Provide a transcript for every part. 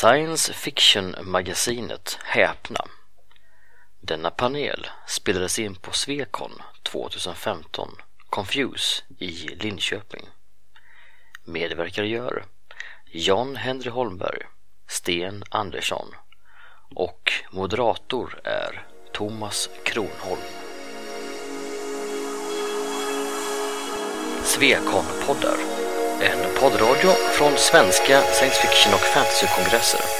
Science fiction-magasinet Häpna. Denna panel spelades in på Swecon 2015, Confuse i Linköping. Medverkare gör Jan Henry Holmberg, Sten Andersson och moderator är Thomas Kronholm. Svekon-poddar, en poddradio från svenska science fiction och fantasykongresser.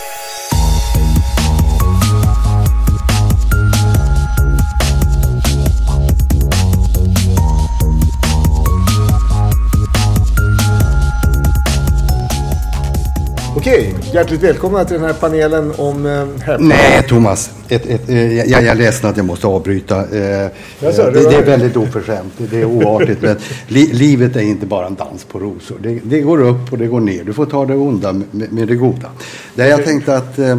Okej, hjärtligt välkomna till den här panelen om eh, häpnad. Nej, Thomas. Ett, ett, eh, jag, jag är ledsen att jag måste avbryta. Eh, Jaså, det, det var- det är väldigt oförskämt. Det är oartigt. men li, livet är inte bara en dans på rosor. Det, det går upp och det går ner. Du får ta det onda med, med det goda. Där jag tänkte att eh, eh,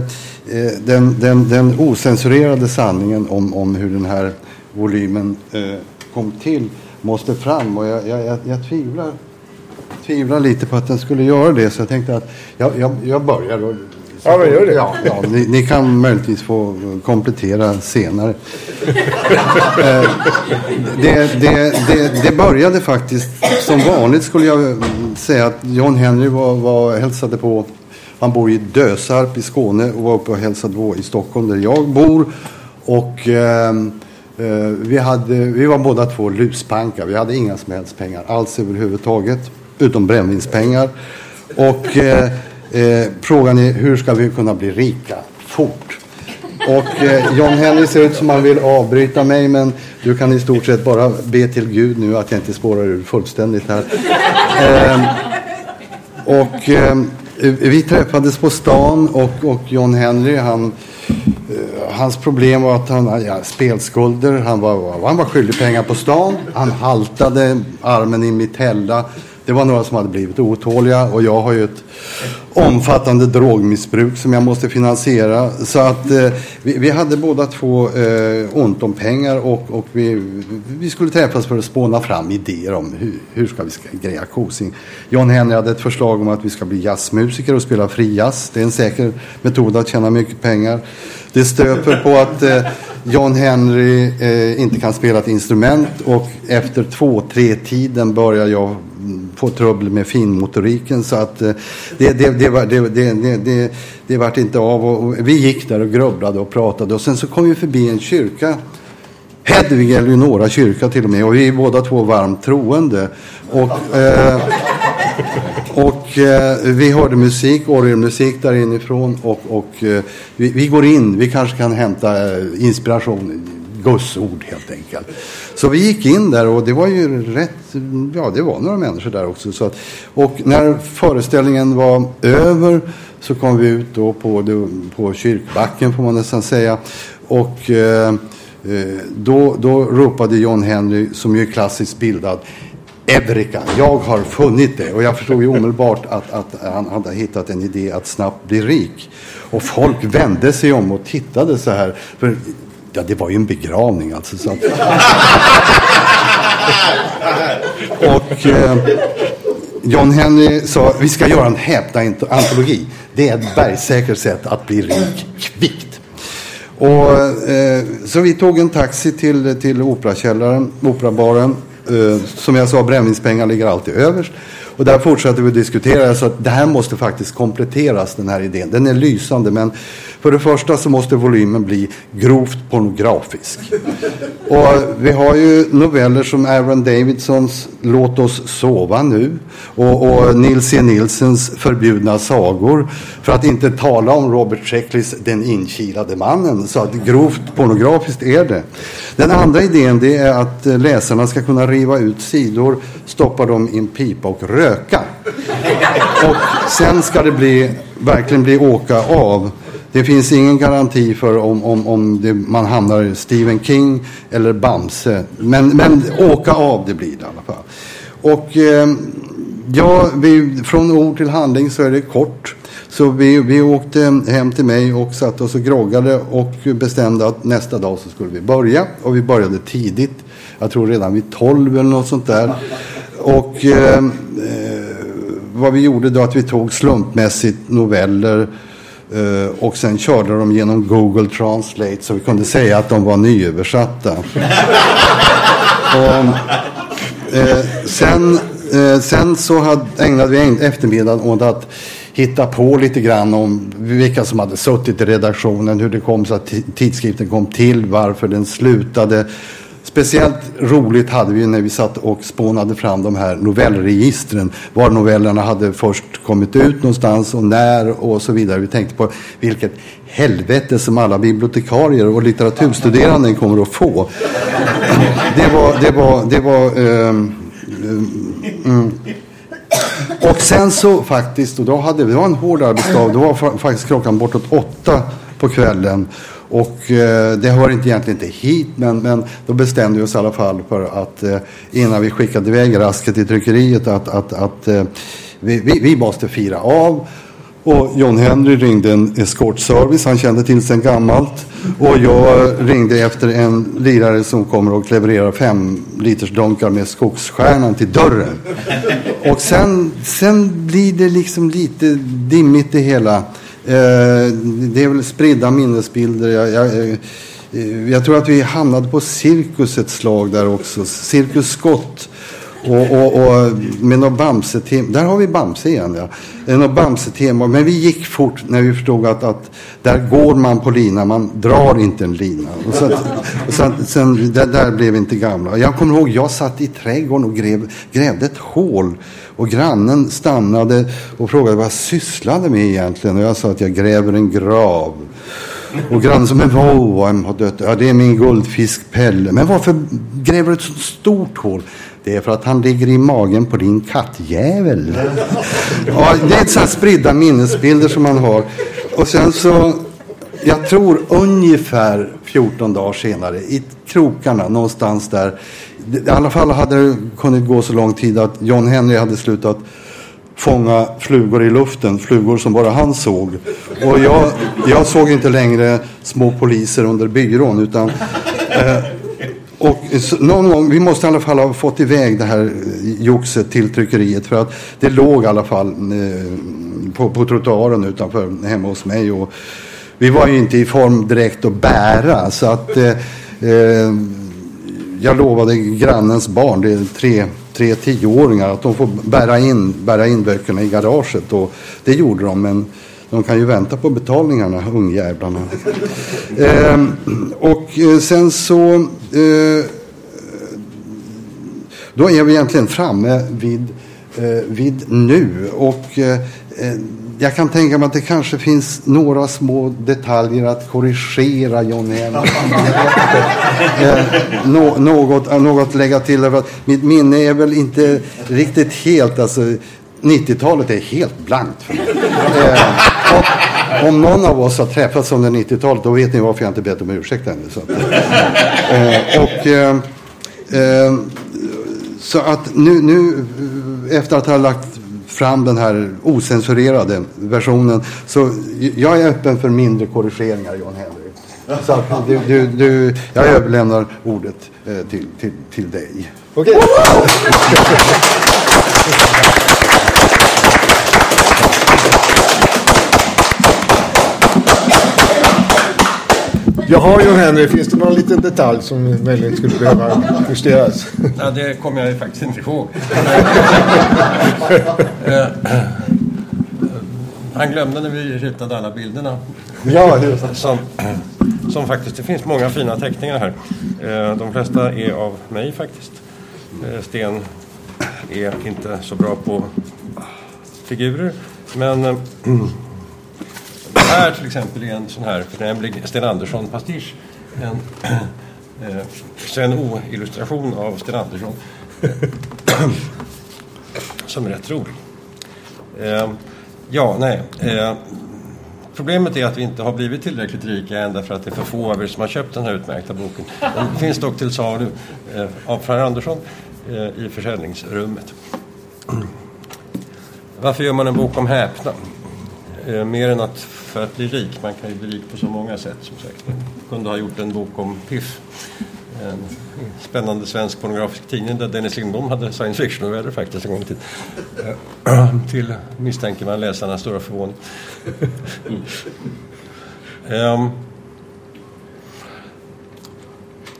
den, den, den osensurerade sanningen om, om hur den här volymen eh, kom till måste fram. Och jag, jag, jag, jag tvivlar tvivlar lite på att den skulle göra det. Så jag tänkte att jag, jag, jag börjar. Och, Ja, men gör det. Ja, ja, ni, ni kan möjligtvis få komplettera senare. Eh, det, det, det, det började faktiskt, som vanligt skulle jag säga att John Henry var, var, hälsade på. Han bor i Dösarp i Skåne och var uppe och hälsade på i Stockholm där jag bor. Och ehm, eh, vi, hade, vi var båda två luspankar. Vi hade inga som helst pengar alls överhuvudtaget. Utom brännvinspengar. Och eh, eh, frågan är hur ska vi kunna bli rika fort? Och eh, John Henry ser ut som han vill avbryta mig men du kan i stort sett bara be till Gud nu att jag inte spårar ur fullständigt här. Eh, och eh, vi träffades på stan och, och John Henry han eh, Hans problem var att han hade ja, spelskulder. Han var, han var skyldig pengar på stan. Han haltade armen i mitella. Det var några som hade blivit otåliga och jag har ju ett omfattande drogmissbruk som jag måste finansiera. Så att eh, vi, vi hade båda två eh, ont om pengar och, och vi, vi skulle träffas för att spåna fram idéer om hur, hur ska vi ska greja kosing. John Henry hade ett förslag om att vi ska bli jazzmusiker och spela fri jazz. Det är en säker metod att tjäna mycket pengar. Det stöper på att eh, John Henry eh, inte kan spela ett instrument och efter två, tre tiden börjar jag få trubbel med finmotoriken. Så att eh, det, det, det, var, det, det, det, det, det vart inte av och, och vi gick där och grubblade och pratade. Och sen så kom vi förbi en kyrka Hedvig Eleonora kyrka till och med och vi är båda två varmt troende. Och eh, och eh, vi hörde musik, orgelmusik där inifrån och, och eh, vi, vi går in, vi kanske kan hämta eh, inspiration, gussord helt enkelt. Så vi gick in där och det var ju rätt, ja det var några människor där också. Så att, och när föreställningen var över så kom vi ut då på, på kyrkbacken får man nästan säga. Och eh, eh, då, då ropade John Henry, som ju är klassiskt bildad, Eureka, jag har funnit det. Och jag förstod ju omedelbart att, att han hade hittat en idé att snabbt bli rik. Och folk vände sig om och tittade så här. För ja, det var ju en begravning alltså. Så att... och eh, John Henry sa, vi ska göra en häpna antologi. Det är ett bergsäkert sätt att bli rik kvickt. Och, eh, så vi tog en taxi till, till operakällaren, operabaren. Eh, som jag sa, brännvinspengar ligger alltid överst. Och där fortsatte vi att diskutera. så att det här måste faktiskt kompletteras, den här idén. Den är lysande, men för det första så måste volymen bli grovt pornografisk. Och vi har ju noveller som Aaron Davidsons Låt oss sova nu och, och Nils E. Nilsens Förbjudna sagor. För att inte tala om Robert Sheckleys Den inkilade mannen. Så att grovt pornografiskt är det. Den andra idén det är att läsarna ska kunna riva ut sidor, stoppa dem i en pipa och röka. Och sen ska det bli, verkligen bli åka av. Det finns ingen garanti för om, om, om det, man hamnar i Stephen King eller Bamse. Men, men åka av det blir det i alla fall. Och eh, ja, vi, från ord till handling så är det kort. Så vi, vi åkte hem till mig och satte oss och groggade och bestämde att nästa dag så skulle vi börja. Och vi började tidigt. Jag tror redan vid 12 eller något sånt där. Och eh, eh, vad vi gjorde då att vi tog slumpmässigt noveller Eh, och sen körde de genom Google Translate så vi kunde säga att de var nyöversatta. och, eh, sen, eh, sen så hade, ägnade vi eftermiddagen åt att hitta på lite grann om vilka som hade suttit i redaktionen, hur det kom så att tidskriften kom till, varför den slutade. Speciellt roligt hade vi när vi satt och spånade fram de här novellregistren. Var novellerna hade först kommit ut någonstans och när och så vidare. Vi tänkte på vilket helvete som alla bibliotekarier och litteraturstuderande kommer att få. Det var, det var, det var um, um, och sen så faktiskt, och då hade vi en hård arbetsdag. Då var faktiskt klockan bortåt åtta på kvällen. Och eh, det hör inte egentligen inte hit, men, men då bestämde vi oss i alla fall för att eh, innan vi skickade iväg rasket till tryckeriet att, att, att eh, vi, vi, vi måste fira av. Och John Henry ringde en eskortservice, han kände till sen gammalt. Och jag ringde efter en lirare som kommer och levererar fem liters dunkar med Skogsstjärnan till dörren. Och sen, sen blir det liksom lite dimmigt det hela. Eh, det är väl spridda minnesbilder. Jag, jag, eh, jag tror att vi hamnade på Cirkus ett slag där också. Cirkus Scott och, och, och med något Bamse-tema. Där har vi Bamse igen ja. Eh, något Bamse-tema. Men vi gick fort när vi förstod att, att där går man på lina. Man drar inte en lina. Och så, och så, sen, där, där blev vi inte gamla. Jag kommer ihåg, jag satt i trädgården och grev, grävde ett hål. Och grannen stannade och frågade vad jag sysslade med egentligen. Och jag sa att jag gräver en grav. Och grannen sa, men vad, har dött? Ja, det är min guldfisk Pelle. Men varför gräver du ett så stort hål? Det är för att han ligger i magen på din kattjävel. Ja, det är så spridda minnesbilder som man har. Och sen så, jag tror ungefär 14 dagar senare, i krokarna någonstans där. I alla fall hade det kunnat gå så lång tid att John Henry hade slutat fånga flugor i luften, flugor som bara han såg. Och jag, jag såg inte längre små poliser under byrån utan eh, och någon gång, vi måste i alla fall ha fått iväg det här eh, joxet till tryckeriet för att det låg i alla fall eh, på, på trottoaren utanför hemma hos mig. Och vi var ju inte i form direkt att bära så att eh, eh, jag lovade grannens barn, det är tre, tre tioåringar, att de får bära in, bära in böckerna i garaget. Och det gjorde de, men de kan ju vänta på betalningarna, ungjävlarna. eh, och sen så... Eh, då är vi egentligen framme vid, eh, vid nu. Och eh, eh, jag kan tänka mig att det kanske finns några små detaljer att korrigera John eh, något, något lägga till. Att mitt minne är väl inte riktigt helt. Alltså, 90-talet är helt blankt för mig. Eh, om någon av oss har träffats under 90-talet då vet ni varför jag inte bett om ursäkt ännu. Så att, eh, och, eh, eh, så att nu, nu efter att ha lagt fram den här osensurerade versionen så jag är öppen för mindre korrigeringar John Henry. Så att du, du, du, jag överlämnar ordet eh, till, till, till dig. Okej. Jaha, John Henry, finns det någon liten detalj som möjligen skulle behöva justeras? Ja, det kommer jag faktiskt inte ihåg. Han glömde när vi ritade alla bilderna. Ja, det. Som, som faktiskt, det finns många fina teckningar här. Eh, de flesta är av mig faktiskt. Eh, Sten är inte så bra på figurer. Men eh, här till exempel är en sån här förnämlig Sten Andersson-pastisch. En, eh, O-illustration av Sten Andersson. som är rätt rolig. Eh, ja, nej. Eh, problemet är att vi inte har blivit tillräckligt rika än därför att det är för få av er som har köpt den här utmärkta boken. Den finns dock till salu eh, av Fran Andersson eh, i försäljningsrummet. Varför gör man en bok om häpnad? Eh, mer än att för att bli rik. Man kan ju bli rik på så många sätt som sagt. Man kunde ha gjort en bok om Piff. En spännande svensk pornografisk tidning där Dennis Lindbom hade science fiction-noveller faktiskt en gång i tiden. Eh, till, misstänker man, läsarnas stora förvåning. Um,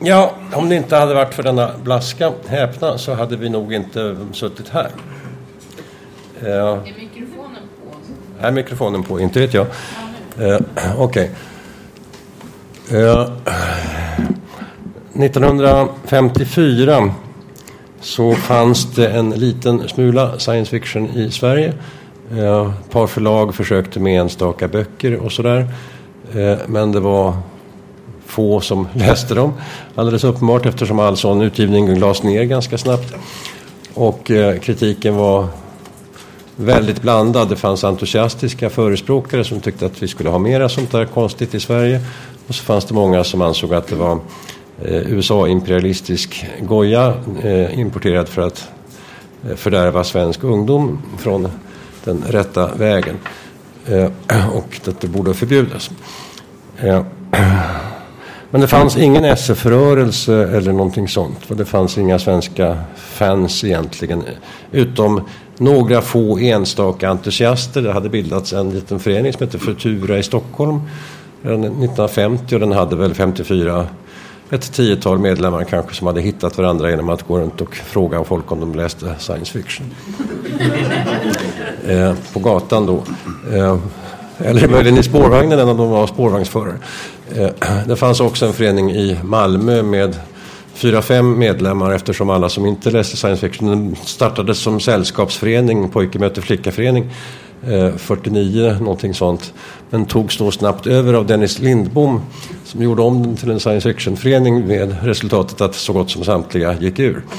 ja, om det inte hade varit för denna blaska, häpna, så hade vi nog inte suttit här. Uh, är mikrofonen på? Är mikrofonen på? Inte vet jag. Eh, Okej. Okay. Eh, 1954 så fanns det en liten smula science fiction i Sverige. Eh, ett par förlag försökte med enstaka böcker och sådär. Eh, men det var få som läste dem. Alldeles uppenbart eftersom all sån utgivning lades ner ganska snabbt. Och eh, kritiken var väldigt blandad. Det fanns entusiastiska förespråkare som tyckte att vi skulle ha mera sånt där konstigt i Sverige. Och så fanns det många som ansåg att det var Eh, USA-imperialistisk goja eh, importerad för att eh, fördärva svensk ungdom från den rätta vägen. Eh, och att det borde förbjudas. Eh, men det fanns ingen SF-rörelse eller någonting sånt. Det fanns inga svenska fans egentligen. Utom några få enstaka entusiaster. Det hade bildats en liten förening som hette Futura i Stockholm. Eh, 1950 och den hade väl 54 ett tiotal medlemmar kanske som hade hittat varandra genom att gå runt och fråga folk om de läste science fiction. eh, på gatan då. Eh, eller möjligen i spårvagnen, en av dem var spårvagnsförare. Eh, det fanns också en förening i Malmö med fyra, fem medlemmar eftersom alla som inte läste science fiction startades som sällskapsförening, pojke möter flicka-förening. 49, eh, någonting sånt. Men togs då snabbt över av Dennis Lindbom som gjorde om den till en science fiction-förening med resultatet att så gott som samtliga gick ur.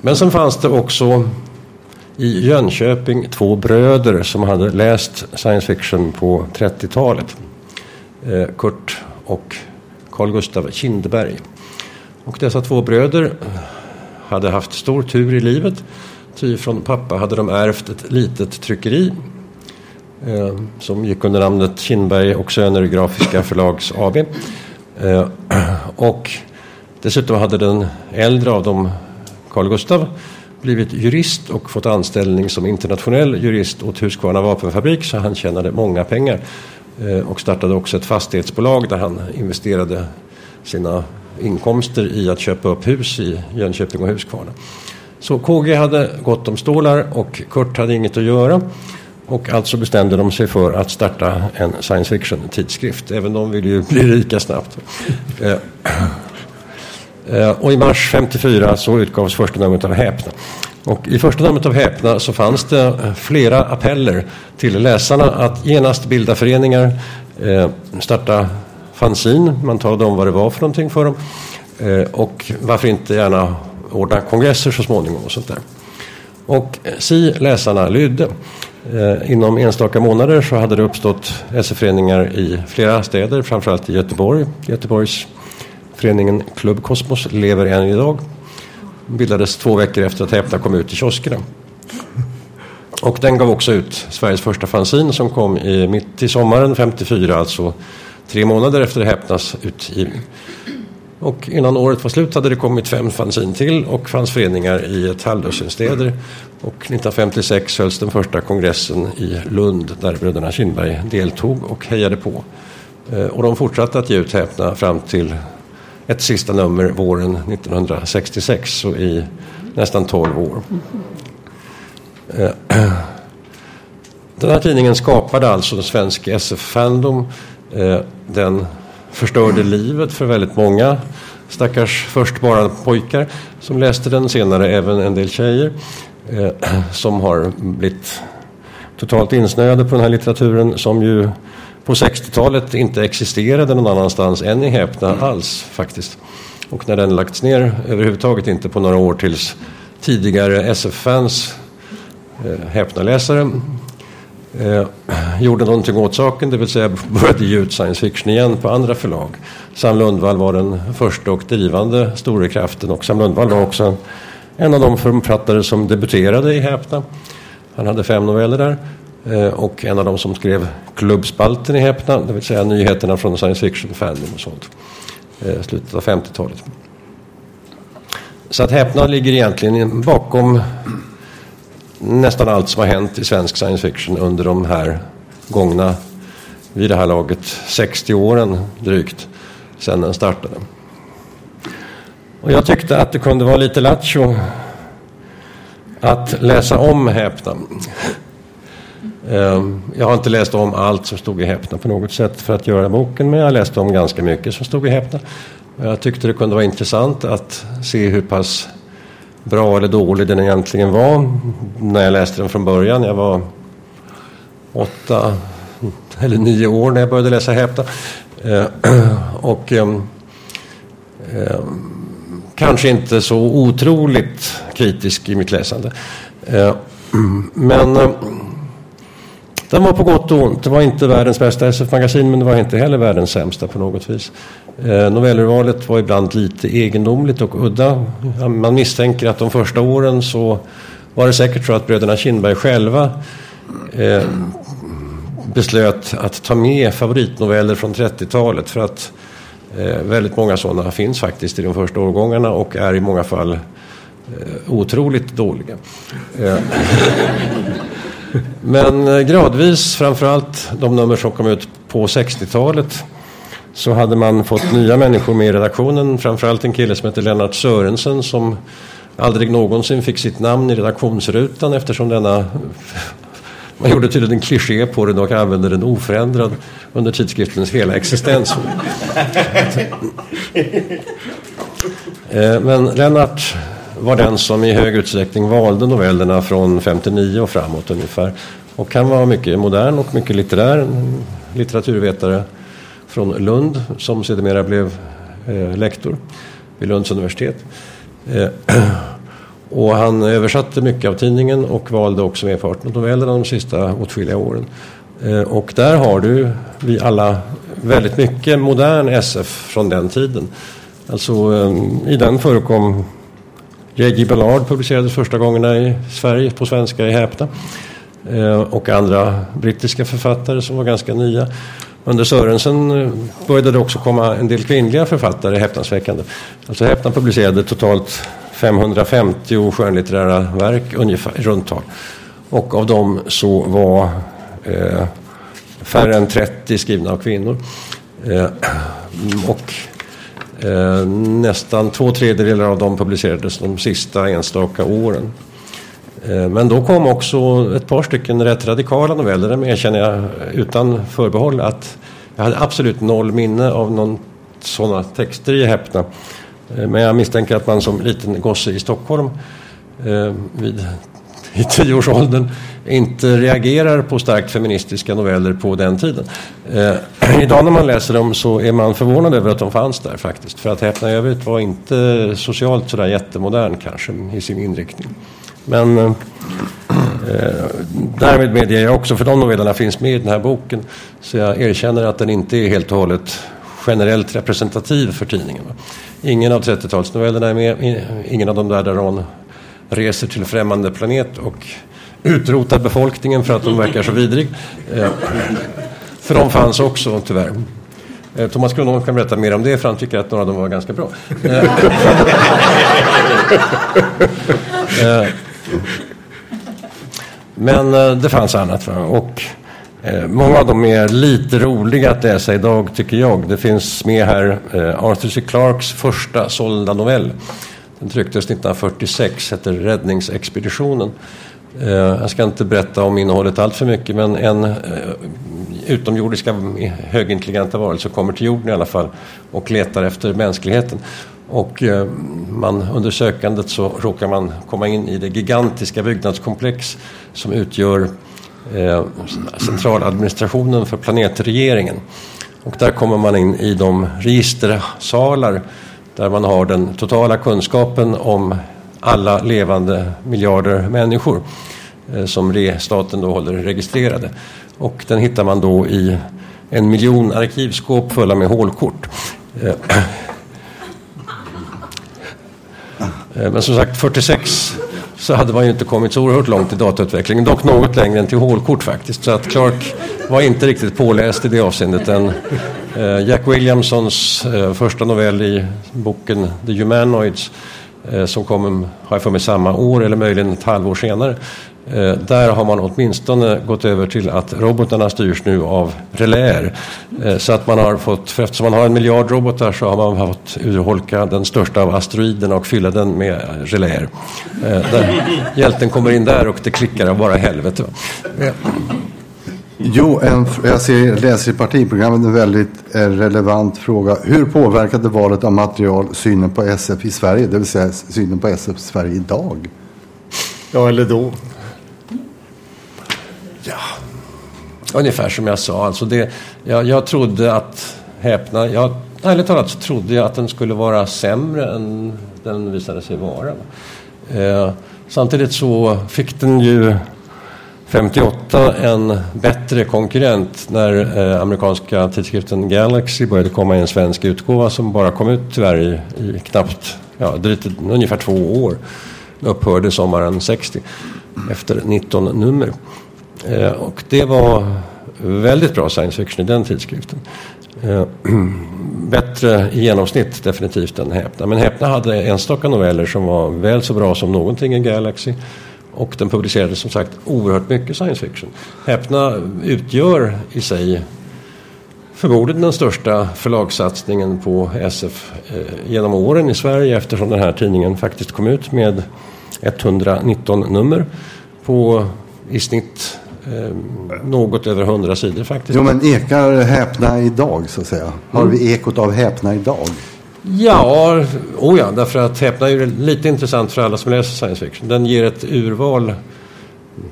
Men sen fanns det också i Jönköping två bröder som hade läst science fiction på 30-talet. Eh, Kurt och Carl Gustav Kindberg. Och dessa två bröder eh, hade haft stor tur i livet. Ty från pappa hade de ärvt ett litet tryckeri eh, som gick under namnet Kindberg och Söner Grafiska Förlags AB. Eh, och dessutom hade den äldre av dem, Carl Gustav, blivit jurist och fått anställning som internationell jurist åt Husqvarna vapenfabrik så han tjänade många pengar. Eh, och startade också ett fastighetsbolag där han investerade sina inkomster i att köpa upp hus i Jönköping och Huskvarna. Så KG hade gott om stålar och Kurt hade inget att göra. Och alltså bestämde de sig för att starta en science fiction-tidskrift. Även de ville ju bli rika snabbt. Eh, eh, och i mars 54 så utgavs första numret av Häpna. Och i första numret av Häpna så fanns det eh, flera appeller till läsarna att genast bilda föreningar, eh, starta fanzin, man talade om vad det var för någonting för dem. Eh, och varför inte gärna ordna kongresser så småningom och sånt där. Och si läsarna lydde. Inom enstaka månader så hade det uppstått SE-föreningar i flera städer, framförallt i Göteborg. Göteborgs föreningen Klubb Kosmos lever än idag. Bildades två veckor efter att Häpna kom ut i kioskerna. Och den gav också ut Sveriges första fanzin som kom i, mitt i sommaren 54, alltså tre månader efter Häpnas utgivning. Och innan året var slut hade det kommit fem fanzin till och fanns föreningar i ett halvdussin städer. Och 1956 hölls den första kongressen i Lund där bröderna Kindberg deltog och hejade på. Eh, och de fortsatte att ge ut Häpna fram till ett sista nummer våren 1966, så i nästan 12 år. Eh, den här tidningen skapade alltså svensk SF-fandom. Eh, den förstörde livet för väldigt många stackars först bara pojkar som läste den, senare även en del tjejer eh, som har blivit totalt insnöade på den här litteraturen som ju på 60-talet inte existerade någon annanstans än i Häpna alls faktiskt. Och när den lagts ner överhuvudtaget inte på några år tills tidigare SF-fans eh, Häpna-läsare eh, gjorde någonting åt saken, det vill säga började ge ut science fiction igen på andra förlag. Sam Lundvall var den första och drivande store kraften och Sam Lundvall var också en av de författare som debuterade i Häpna. Han hade fem noveller där Eh, och en av de som skrev klubbspalten i Häpna, det vill säga nyheterna från science fiction fandom och sånt. Eh, slutet av 50-talet. Så att Häpna ligger egentligen bakom nästan allt som har hänt i svensk science fiction under de här gångna, vid det här laget, 60 åren drygt sedan den startade. Och jag tyckte att det kunde vara lite lattjo att läsa om Häpna. Ehm, jag har inte läst om allt som stod i Häpna på något sätt för att göra boken, men jag läste om ganska mycket som stod i Häpna. Jag tyckte det kunde vara intressant att se hur pass bra eller dålig den egentligen var när jag läste den från början. Jag var åtta eller nio år när jag började läsa Häpna. Ehm, och ehm, kanske inte så otroligt kritisk i mitt läsande. Men den var på gott och ont. Det var inte världens bästa SF-magasin men det var inte heller världens sämsta på något vis. Eh, novellurvalet var ibland lite egendomligt och udda. Man misstänker att de första åren så var det säkert så att bröderna Kindberg själva eh, beslöt att ta med favoritnoveller från 30-talet för att eh, väldigt många sådana finns faktiskt i de första årgångarna och är i många fall eh, otroligt dåliga. Eh, Men eh, gradvis, framförallt de nummer som kom ut på 60-talet så hade man fått nya människor med i redaktionen. Framförallt en kille som heter Lennart Sörensen som aldrig någonsin fick sitt namn i redaktionsrutan eftersom denna man gjorde tydligen en kliché på den och använde den oförändrad under tidskriftens hela existens. Eh, men Lennart var den som i hög utsträckning valde novellerna från 59 och framåt ungefär. Och han var mycket modern och mycket litterär. Litteraturvetare från Lund som sedermera blev eh, lektor vid Lunds universitet. Eh, och han översatte mycket av tidningen och valde också merparten av novellerna de sista åtskilliga åren. Eh, och där har du, vi alla, väldigt mycket modern SF från den tiden. Alltså eh, i den förekom J.G. Ballard publicerades första gångerna i Sverige på svenska i Häpna. Eh, och andra brittiska författare som var ganska nya. Under Sörensen eh, började det också komma en del kvinnliga författare häpnadsväckande. Alltså Häpna publicerade totalt 550 skönlitterära verk ungefär i runt tal. Och av dem så var eh, färre än 30 skrivna av kvinnor. Eh, och Eh, nästan två tredjedelar av dem publicerades de sista enstaka åren. Eh, men då kom också ett par stycken rätt radikala noveller. Det erkänner jag utan förbehåll att jag hade absolut noll minne av någon sådana texter i Häpna. Eh, men jag misstänker att man som liten gosse i Stockholm eh, vid i tioårsåldern inte reagerar på starkt feministiska noveller på den tiden. Eh, idag när man läser dem så är man förvånad över att de fanns där faktiskt. För att Häpna i övrigt var inte socialt sådär jättemodern kanske i sin inriktning. Men eh, eh därmed medger jag också, för de novellerna finns med i den här boken, så jag erkänner att den inte är helt och hållet generellt representativ för tidningen. Ingen av 30-talsnovellerna är med, ingen av de där där reser till främmande planet och utrotar befolkningen för att de verkar så vidrig. Eh, för de fanns också tyvärr. Eh, Thomas Kronholm kan berätta mer om det för han tycker att några av dem var ganska bra. Eh, men det fanns annat. Och många av dem är lite roliga att läsa idag tycker jag. Det finns med här Arthur C. Clarks första sålda novell den trycktes 1946, heter Räddningsexpeditionen. Eh, jag ska inte berätta om innehållet allt för mycket men en eh, utomjordiska eh, högintelligenta varelser kommer till jorden i alla fall och letar efter mänskligheten. Och man, under sökandet så råkar man komma in i det gigantiska byggnadskomplex som utgör centraladministrationen för planetregeringen. Och där kommer man in i de registersalar där man har den totala kunskapen om alla levande miljarder människor eh, som staten då håller registrerade. Och den hittar man då i en miljon arkivskåp fulla med hålkort. Eh, eh, men som sagt 46 så hade man ju inte kommit så oerhört långt i datautvecklingen. Dock något längre än till hålkort faktiskt. Så att Clark var inte riktigt påläst i det avseendet än eh, Jack Williamsons eh, första novell i boken The Humanoids eh, som kom, har jag för mig, samma år eller möjligen ett halvår senare. Där har man åtminstone gått över till att robotarna styrs nu av reläer. Så att man har fått, för eftersom man har en miljard robotar så har man fått urholka den största av asteroiderna och fylla den med reläer. Där hjälten kommer in där och det klickar av bara helvete. Jo, en, jag ser, läser i partiprogrammet en väldigt relevant fråga. Hur påverkade valet av material synen på SF i Sverige, det vill säga synen på SF i Sverige idag? Ja, eller då. Ja, ungefär som jag sa. Alltså det, jag, jag trodde att häpna, jag, ärligt talat så trodde jag att den skulle vara sämre än den visade sig vara. Eh, samtidigt så fick den ju 58 en bättre konkurrent när eh, amerikanska tidskriften Galaxy började komma i en svensk utgåva som bara kom ut tyvärr i, i knappt, ja, drygt, ungefär två år. Upphörde sommaren 60 efter 19 nummer. Eh, och det var väldigt bra science fiction i den tidskriften. Eh, bättre i genomsnitt definitivt än Häpna. Men Häpna hade enstaka noveller som var väl så bra som någonting i Galaxy. Och den publicerade som sagt oerhört mycket science fiction. Häpna utgör i sig förmodligen den största förlagssatsningen på SF eh, genom åren i Sverige eftersom den här tidningen faktiskt kom ut med 119 nummer på i snitt eh, något över 100 sidor faktiskt. Jo, men ekar Häpna idag så att säga? Har mm. vi ekot av Häpna idag? Ja, oh ja, därför att Häpna är lite intressant för alla som läser science fiction. Den ger ett urval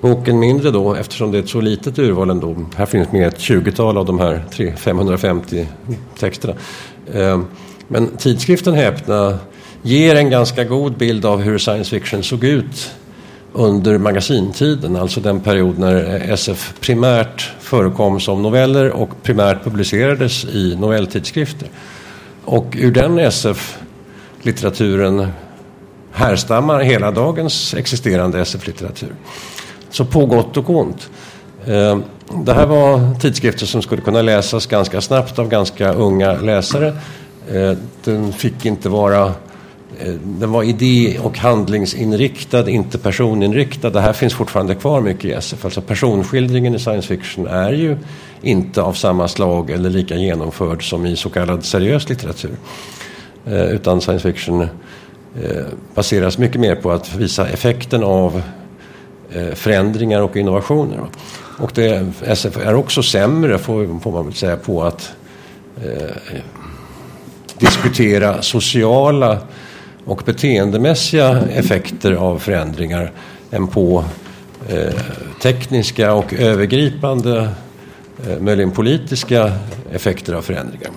Boken mindre då eftersom det är ett så litet urval ändå. Här finns med ett 20-tal av de här 550 texterna. Ehm, men tidskriften Häpna ger en ganska god bild av hur science fiction såg ut under magasintiden, alltså den period när SF primärt förekom som noveller och primärt publicerades i novelltidskrifter. Och ur den SF-litteraturen härstammar hela dagens existerande SF-litteratur. Så på gott och ont. Eh, det här var tidskrifter som skulle kunna läsas ganska snabbt av ganska unga läsare. Eh, den fick inte vara eh, den var idé och handlingsinriktad, inte personinriktad. Det här finns fortfarande kvar mycket i SF. Alltså personskildringen i science fiction är ju inte av samma slag eller lika genomförd som i så kallad seriös litteratur. Eh, utan science fiction eh, baseras mycket mer på att visa effekten av eh, förändringar och innovationer. Och det, SF är också sämre, får, får man väl säga, på att eh, diskutera sociala och beteendemässiga effekter av förändringar än på eh, tekniska och övergripande, möjligen politiska effekter av förändringar.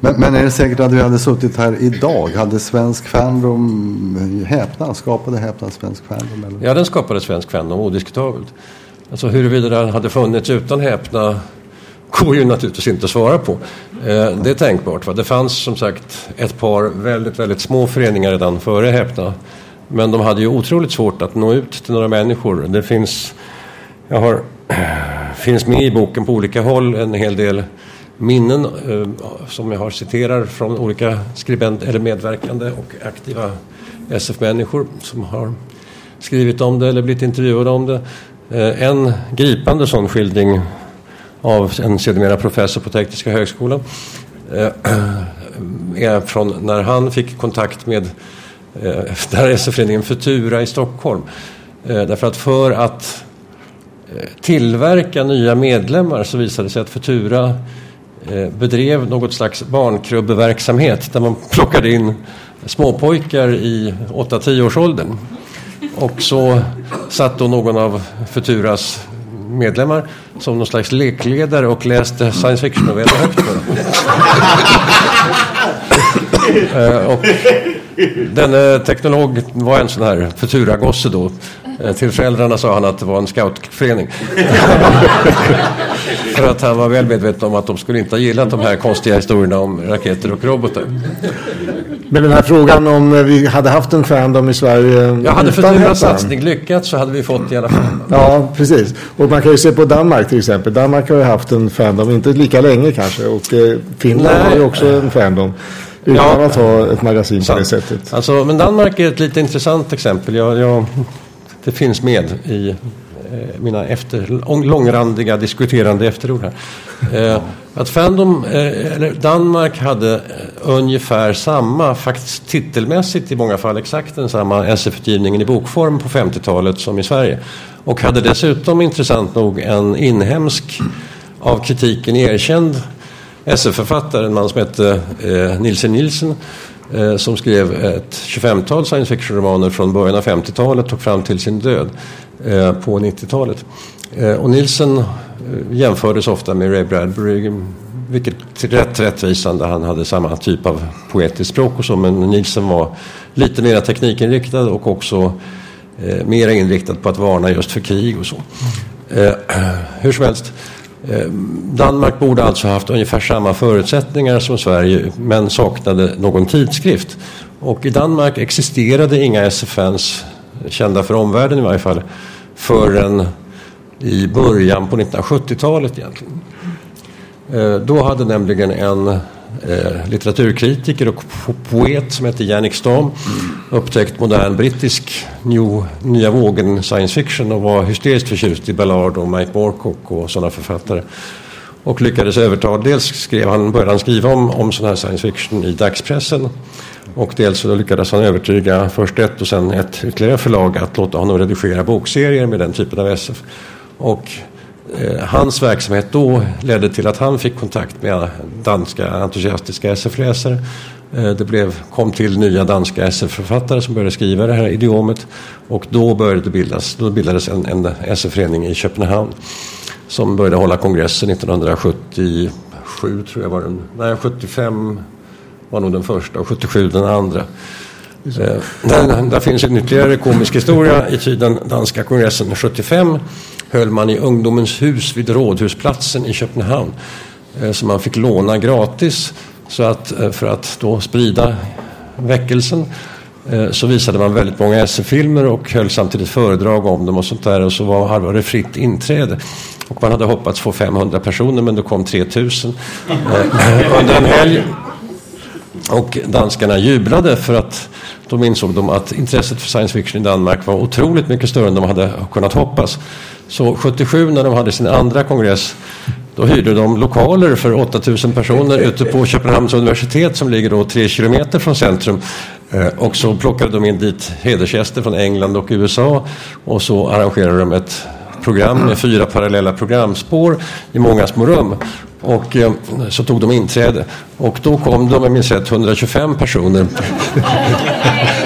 Men, men, är det säkert att vi hade suttit här idag? Hade svensk fandom häpnat? Skapade häpnat svensk fandom? Eller? Ja, den skapade svensk fandom odiskutabelt. Alltså huruvida den hade funnits utan häpna går ju naturligtvis inte att svara på. Eh, det är tänkbart. Va? Det fanns som sagt ett par väldigt, väldigt små föreningar redan före Häpna. Men de hade ju otroligt svårt att nå ut till några människor. Det finns, jag har, finns med i boken på olika håll en hel del minnen eh, som jag har citerar från olika skribent eller medverkande och aktiva SF-människor som har skrivit om det eller blivit intervjuade om det. Eh, en gripande sån skildring av en sedermera professor på Tekniska högskolan. Eh, är från när han fick kontakt med eh, där SF-föreningen Futura i Stockholm. Eh, därför att för att tillverka nya medlemmar så visade det sig att Futura eh, bedrev något slags barnkrubbeverksamhet där man plockade in småpojkar i 8-10 års åldern. Och så satt då någon av Futuras medlemmar som någon slags lekledare och läste science fiction-noveller högt för dem. Eh, och denne teknolog var en sån här Futura-gosse då. Uh, till föräldrarna sa han att det var en scoutförening. för att han var väl medveten om att de skulle inte ha gillat de här konstiga historierna om raketer och robotar. Men den här frågan om vi hade haft en Fandom i Sverige Jag hade för utan Turas Hetman. satsning lyckats så hade vi fått i alla fall. Ja, precis. Och man kan ju se på Danmark till exempel. Danmark har ju haft en Fandom, inte lika länge kanske. Och eh, Finland Nej. har ju också en Fandom. Utan Ja. att ha ett magasin på det sättet. Alltså, men Danmark är ett lite intressant exempel. Jag, jag, det finns med i eh, mina efter, lång, långrandiga diskuterande efterord här. Eh, att Fandom, eh, eller Danmark hade eh, ungefär samma, faktiskt titelmässigt i många fall exakt den samma SF-utgivningen i bokform på 50-talet som i Sverige. Och hade dessutom intressant nog en inhemsk av kritiken erkänd SF-författare, en man som hette eh, Nielsen Nielsen eh, som skrev ett 25-tal science fiction-romaner från början av 50-talet och fram till sin död eh, på 90-talet. Eh, och Nielsen eh, jämfördes ofta med Ray Bradbury, vilket är rätt rättvisande. Han hade samma typ av poetiskt språk och så, men Nielsen var lite mer teknikinriktad och också eh, mer inriktad på att varna just för krig och så. Eh, hur som helst. Eh, Danmark borde alltså haft ungefär samma förutsättningar som Sverige men saknade någon tidskrift. Och i Danmark existerade inga SFNs, kända för omvärlden i varje fall, förrän i början på 1970-talet egentligen. Eh, då hade nämligen en eh, litteraturkritiker och poet som hette Jannik Stam. upptäckt modern brittisk new, nya vågen science fiction och var hysteriskt förtjust i Ballard och Mike Moorcock och sådana författare. Och lyckades överta, dels skrev han, började han skriva om, om sån här science fiction i dagspressen och dels så lyckades han övertyga först ett och sen ett ytterligare förlag att låta honom redigera bokserier med den typen av SF. Och hans verksamhet då ledde till att han fick kontakt med danska entusiastiska SF-läsare. Eh, Det blev, kom till nya danska SF-författare som började skriva det här idiomet och då började det bildas, då bildades en, en SF-förening i Köpenhamn som började hålla kongressen 1977 tror jag var den, nej 75 var nog den första och 77 den andra. Eh, Där, där finns en ytterligare komisk historia. I tiden danska kongressen 75 höll man i Ungdomens hus vid Rådhusplatsen i Köpenhamn. Eh, som man fick låna gratis så att, eh, för att då sprida väckelsen. Eh, så visade man väldigt många SF-filmer och höll samtidigt föredrag om dem och sånt där. Och så var, var det fritt inträde. Och man hade hoppats få 500 personer men det kom 3000 under en helg. Och danskarna jublade för att de insåg de att intresset för science fiction i Danmark var otroligt mycket större än de hade kunnat hoppas. Så 77 när de hade sin andra kongress då hyrde de lokaler för 8000 personer ute på Köpenhamns universitet som ligger då tre kilometer från centrum. Eh, och så plockade de in dit hedersgäster från England och USA och så arrangerade de ett program med fyra parallella programspår i många små rum. Och eh, så tog de inträde. Och då kom de, jag minns rätt, 125 personer.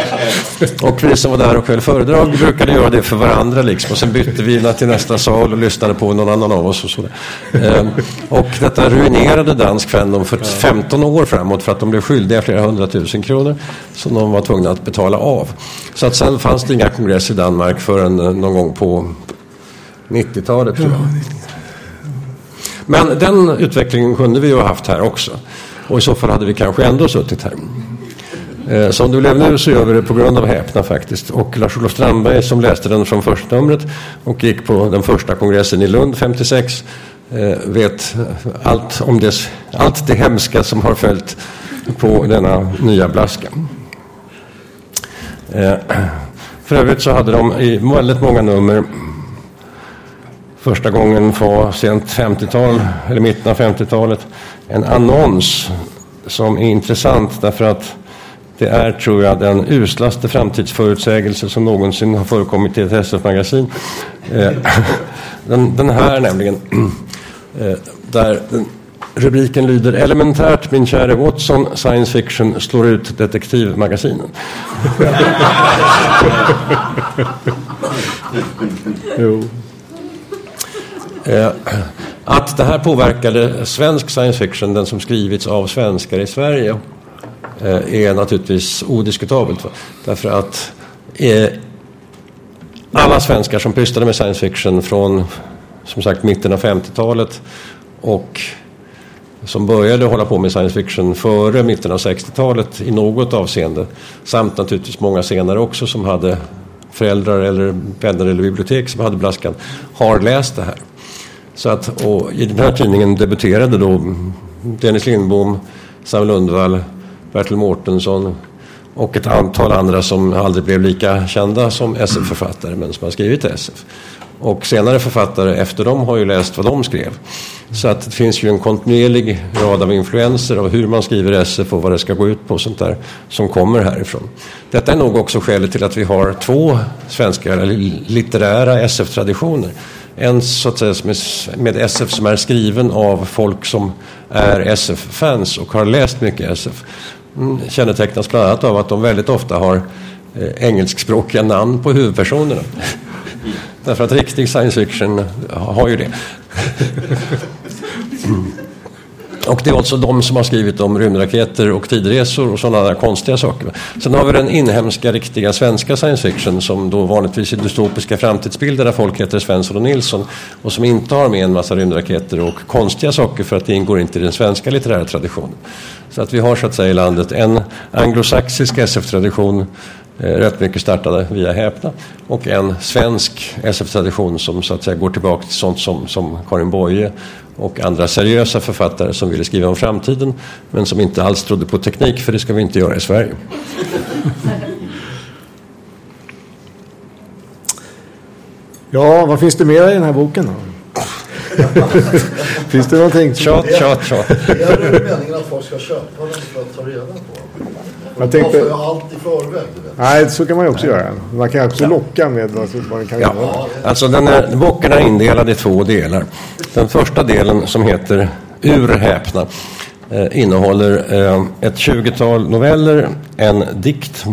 och vi som var där och höll föredrag brukade göra det för varandra liksom. Och sen bytte vi till nästa sal och lyssnade på någon annan av oss och sådär. Eh, och detta ruinerade dansk fandom för 15 år framåt för att de blev skyldiga flera hundratusen kronor som de var tvungna att betala av. Så att sen fanns det inga kongresser i Danmark förrän eh, någon gång på 90-talet tror jag. Men den utvecklingen kunde vi ju ha haft här också. Och i så fall hade vi kanske ändå suttit här. Eh, som det blev nu så gör vi det på grund av Häpna faktiskt. Och Lars-Olof Strandberg som läste den från första numret och gick på den första kongressen i Lund 56 eh, vet allt om det, allt det hemska som har följt på denna nya blaska. Eh, för övrigt så hade de i väldigt många nummer första gången på sent 50-tal eller mitten av 50-talet en annons som är intressant därför att det är, tror jag, den uslaste framtidsförutsägelse som någonsin har förekommit i ett SF-magasin. Eh, den, den här nämligen, eh, där rubriken lyder Elementärt min käre Watson, science fiction slår ut detektivmagasinen. Jo. Eh, att det här påverkade svensk science fiction, den som skrivits av svenskar i Sverige, Eh, är naturligtvis odiskutabelt. Därför att eh, alla svenskar som pysslade med science fiction från som sagt mitten av 50-talet och som började hålla på med science fiction före mitten av 60-talet i något avseende. Samt naturligtvis många senare också som hade föräldrar eller vänner eller bibliotek som hade Blaskan har läst det här. Så att, och I den här tidningen debuterade då Dennis Lindbom, Sam Lundvall, Bertil Mårtensson och ett antal andra som aldrig blev lika kända som SF-författare men som har skrivit SF. Och senare författare efter dem har ju läst vad de skrev. Så att det finns ju en kontinuerlig rad av influenser av hur man skriver SF och vad det ska gå ut på och sånt där som kommer härifrån. Detta är nog också skälet till att vi har två svenska litterära SF-traditioner. En så att säga med SF som är skriven av folk som är SF-fans och har läst mycket SF. Mm, kännetecknas bland annat av att de väldigt ofta har eh, engelskspråkiga namn på huvudpersonerna. Därför att riktig science fiction har ju det. Och det är alltså de som har skrivit om rymdraketer och tidresor och sådana där konstiga saker. Sen har vi den inhemska riktiga svenska science fiction som då vanligtvis är dystopiska framtidsbilder där folk heter Svensson och Nilsson och som inte har med en massa rymdraketer och konstiga saker för att det ingår inte i den svenska litterära traditionen. Så att vi har så att säga i landet en anglosaxisk SF-tradition rätt mycket startade via Häpna och en svensk SF-tradition som så att säga går tillbaka till sånt som, som Karin Boye och andra seriösa författare som ville skriva om framtiden men som inte alls trodde på teknik för det ska vi inte göra i Sverige. Ja, vad finns det mer i den här boken då? finns det någonting? Tjat, tjat, tjat. Är det meningen att folk ska köpa den för att ta reda på? Jag tänkte... Man får allt i förväg. Nej, så kan man ju också göra. Man kan också locka med vad, den kan ja. innehålla. Alltså den är, boken är indelad i två delar. Den första delen som heter Ur häpna eh, innehåller eh, ett tjugotal noveller, en dikt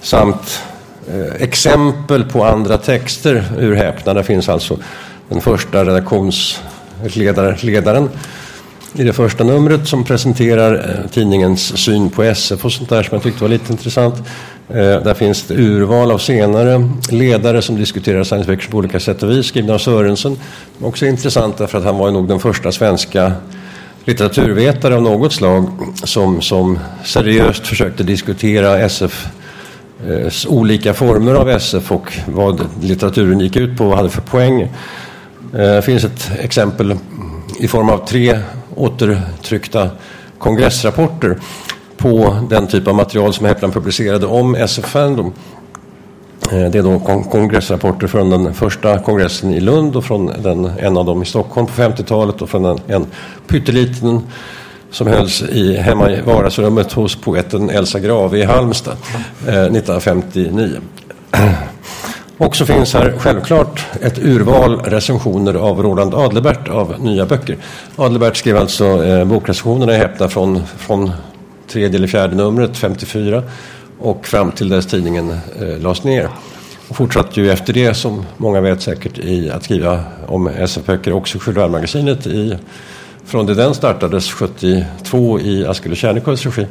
samt eh, exempel på andra texter ur häpna. Där finns alltså den första redaktionsledaren i det första numret som presenterar eh, tidningens syn på SF och sånt där som jag tyckte var lite intressant. Eh, där finns det urval av senare ledare som diskuterar science fiction på olika sätt och vis, skrivna av Sörensen. Också intressant därför att han var nog den första svenska litteraturvetare av något slag som, som seriöst försökte diskutera SF eh, olika former av SF och vad litteraturen gick ut på och hade för poäng. Det finns ett exempel i form av tre återtryckta kongressrapporter på den typ av material som Hepland publicerade om SF Fandom. Eh, det är då kongressrapporter från den första kongressen i Lund och från den, en av dem i Stockholm på 50-talet och från en, en pytteliten som hölls i, hemma i vardagsrummet hos poeten Elsa Grave i Halmstad eh, 1959. Och så finns här självklart ett urval recensioner av Roland Adlebert av nya böcker. Adlebert skrev alltså eh, bokrecensionerna i Häpna från, från tredje eller fjärde numret, 54, och fram till dess tidningen eh, lades ner. Och fortsatte ju efter det, som många vet säkert, i att skriva om SF-böcker också i i från det den startades 72 i Askel och Kärnekulls regi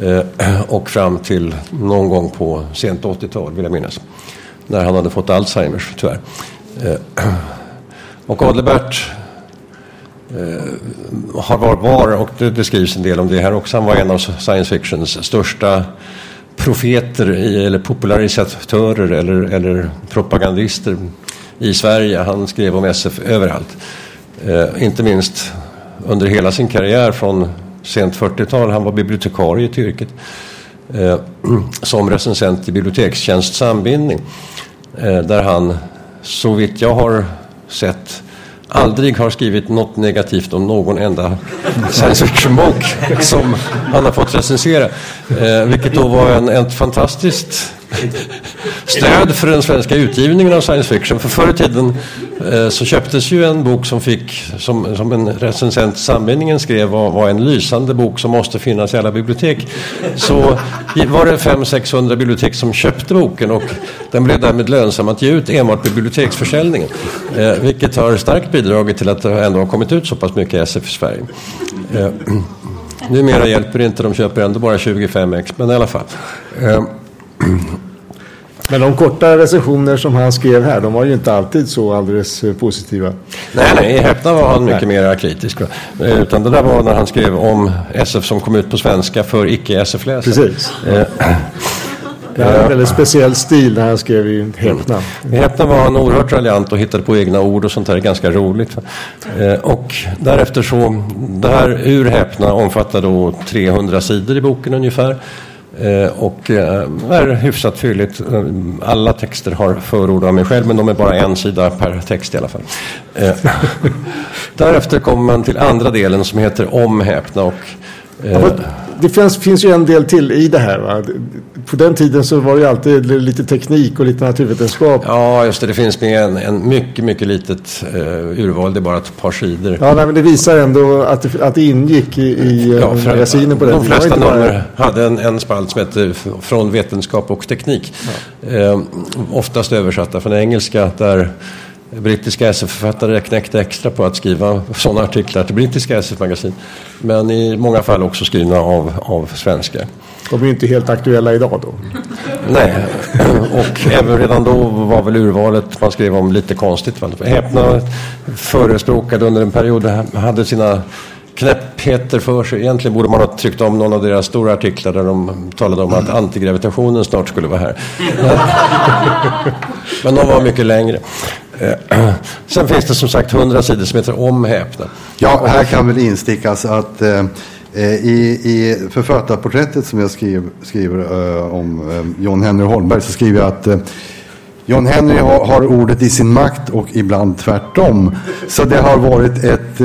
eh, och fram till någon gång på sent 80-tal vill jag minnas när han hade fått Alzheimers tyvärr. Eh, och Adalbert eh, har var, var och det, det skrivs en del om det här också, han var en av science fictions största profeter eller popularisatörer eller, eller propagandister i Sverige. Han skrev om SF överallt. Eh, inte minst under hela sin karriär från sent 40-tal. Han var bibliotekarie till yrket. Eh, som recensent i Bibliotekstjänst Sambindning. Eh, där han, så vitt jag har sett, aldrig har skrivit något negativt om någon enda science fiction-bok som han har fått recensera. Eh, vilket då var en, ett fantastiskt stöd för den svenska utgivningen av science fiction. För förr i tiden eh, så köptes ju en bok som fick, som, som en recensent Sambindningen skrev, var, var, en lysande bok som måste finnas i alla bibliotek. Så var det 500-600 bibliotek som köpte boken och den blev därmed lönsam att ge ut enbart biblioteksförsäljningen. Eh, vilket har starkt bidragit till att det ändå har kommit ut så pass mycket SF i Sverige. Eh, numera hjälper det inte, de köper ändå bara 25 ex, men i alla fall. Eh, Men de korta recensioner som han skrev här, de var ju inte alltid så alldeles eh, positiva. Nej, nej, i Häpna var han mycket mer kritisk. Eh, utan det där var när han skrev om SF som kom ut på svenska för icke-SF-läsare. Precis. Det är en väldigt speciell stil när han skrev i Häpna. I Häpna var han oerhört raljant och hittade på egna ord och sånt där, ganska roligt. Eh, och därefter så, det här ur Häpna omfattar då 300 sidor i boken ungefär. Eh, och eh, är hyfsat fylligt. Eh, alla texter har förord av mig själv men de är bara en sida per text i alla fall. Därefter kommer man till andra delen som heter omhäpna. och det finns, finns ju en del till i det här. Va? På den tiden så var det ju alltid lite teknik och lite naturvetenskap. Ja, just det. Det finns med en, en mycket, mycket litet uh, urval. Det är bara ett par sidor. Ja, nej, men det visar ändå att det, att det ingick i, i ja, eh, på den De flesta nummer bara... hade en, en spalt som hette Från vetenskap och teknik. Ja. Uh, oftast översatta från engelska där brittiska SF-författare knäckte extra på att skriva sådana artiklar till brittiska SF-magasin. Men i många fall också skrivna av, av svenskar. De är inte helt aktuella idag då. Nej, och även redan då var väl urvalet man skrev om lite konstigt. Häpna förespråkade under en period, hade sina knäppheter för sig. Egentligen borde man ha tryckt om någon av deras stora artiklar där de talade om att antigravitationen snart skulle vara här. Men de var mycket längre. Eh, sen finns det som sagt hundra sidor som heter Om häpna. Ja, här kan väl instickas att eh, eh, i, i författarporträttet som jag skriver, skriver eh, om eh, John Henry Holmberg så skriver jag att eh, John Henry har, har, ordet i sin makt och ibland tvärtom. Så det har varit ett,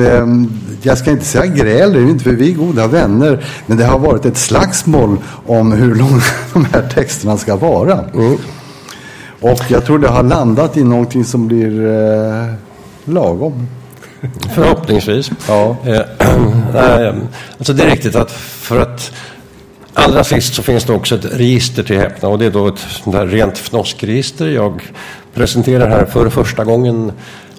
jag ska inte säga gräl, det är inte för vi är goda vänner, men det har varit ett slagsmål om hur långa de här texterna ska vara. Mm. Och jag tror det har landat i någonting som blir eh, lagom. Förhoppningsvis. Ja. Eh, alltså det är riktigt att för att allra sist så finns det också ett register till Häpna och det är då ett där rent fnoskregister. Jag presenterar här för första gången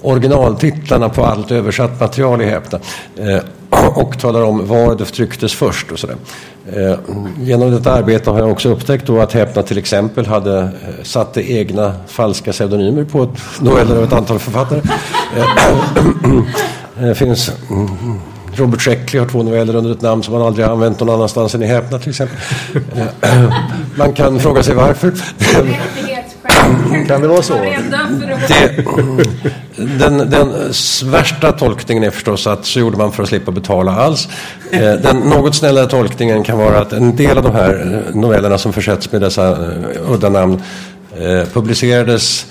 originaltitlarna på allt översatt material i Häpna eh, och talar om var det trycktes först och sådär. Eh, genom detta arbete har jag också upptäckt då att Häpna till exempel hade eh, satte egna falska pseudonymer på noveller av ett antal författare. Det eh, eh, finns mm, Robert Sheckley har två noveller under ett namn som han aldrig har använt någon annanstans än i Häpna till exempel. Eh, man kan fråga sig varför. Kan det vara så? Det, den, den värsta tolkningen är förstås att så gjorde man för att slippa betala alls. Eh, den något snällare tolkningen kan vara att en del av de här eh, novellerna som försätts med dessa eh, udda namn publicerades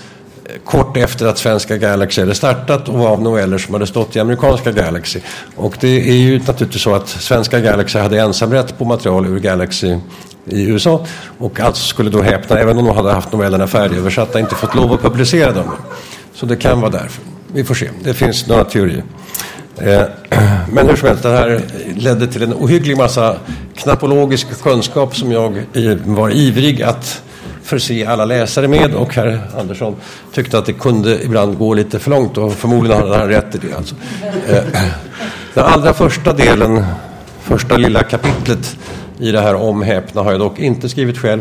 kort efter att svenska Galaxy hade startat och var av noveller som hade stått i amerikanska Galaxy. Och det är ju naturligtvis så att svenska Galaxy hade ensamrätt på material ur Galaxy i USA och alltså skulle då häpna, även om de hade haft novellerna färdigöversatta, inte fått lov att publicera dem. Så det kan vara därför. Vi får se. Det finns några teorier. Eh, men hur som helst, det här ledde till en ohygglig massa knappologisk kunskap som jag var ivrig att förse alla läsare med och herr Andersson tyckte att det kunde ibland gå lite för långt och förmodligen hade han rätt i det. Alltså. Eh, den allra första delen, första lilla kapitlet i det här om häpna har jag dock inte skrivit själv.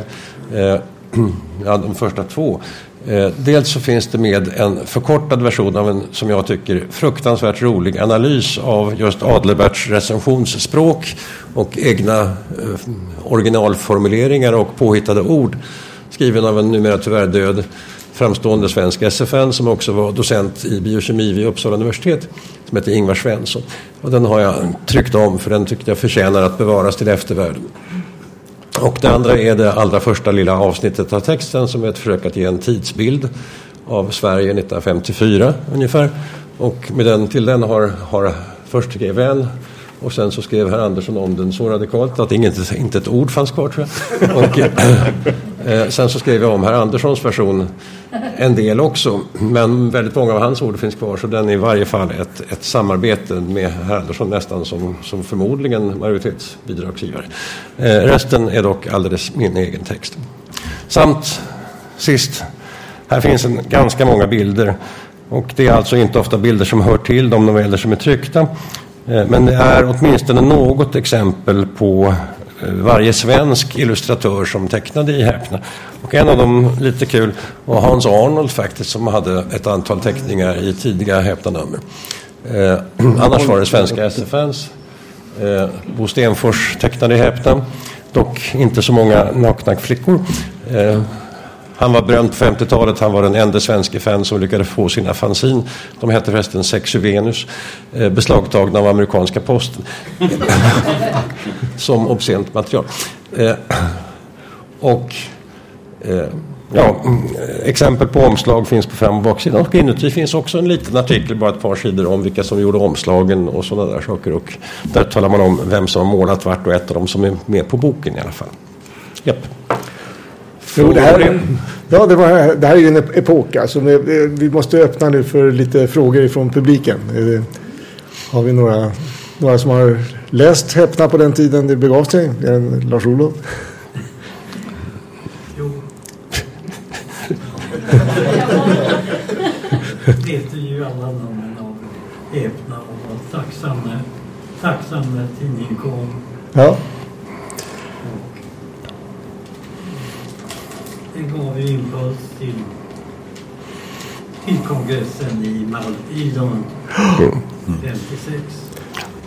Eh, ja, de första två. Eh, dels så finns det med en förkortad version av en, som jag tycker, fruktansvärt rolig analys av just Adlerberts recensionsspråk och egna eh, originalformuleringar och påhittade ord skriven av en numera tyvärr död framstående svensk SFN som också var docent i biokemi vid Uppsala universitet som heter Ingvar Svensson. Och den har jag tryckt om för den tyckte jag förtjänar att bevaras till eftervärlden. Och det andra är det allra första lilla avsnittet av texten som är ett försök att ge en tidsbild av Sverige 1954 ungefär. Och med den, till den har, har först GVN och sen så skrev herr Andersson om den så radikalt att inget, inte ett ord fanns kvar tror jag. Och, eh, sen så skrev jag om herr Anderssons version en del också. Men väldigt många av hans ord finns kvar så den är i varje fall ett, ett samarbete med herr Andersson nästan som, som förmodligen majoritetsbidragsgivare. Eh, resten är dock alldeles min egen text. Samt sist, här finns en, ganska många bilder och det är alltså inte ofta bilder som hör till de noveller som är tryckta. Eh, men det är åtminstone något exempel på Eh, varje svensk illustratör som tecknade i Häpna. Och en av dem, lite kul, var Hans Arnold faktiskt som hade ett antal teckningar i tidiga Häpna-nummer. Eh, annars var det svenska SFNs. Eh, Bo Stenfors tecknade i Häpna. Dock inte så många nakna flickor. Eh, han var berömd på 50-talet. Han var den enda svenske fan som lyckades få sina fanzin. De hette förresten Sexy Venus. Eh, beslagtagna av amerikanska posten. som obscent material. Eh, och eh, ja, eh, exempel på omslag finns på fram och baksidan. Och inuti finns också en liten artikel, bara ett par sidor om vilka som gjorde omslagen och sådana där saker. Och där talar man om vem som har målat vart och ett av dem som är med på boken i alla fall. Japp. Jo, det, här, ja, det, var, det här är ju en epok. Alltså, vi, vi måste öppna nu för lite frågor från publiken. Har vi några, några som har läst Häpna på den tiden det begav sig? Lars-Olof? Jo. vet ju alla namnen av Häpna och var tacksam när tidningen kom. Ja. Gav ju impuls till, till kongressen i, Mal i Lund 56.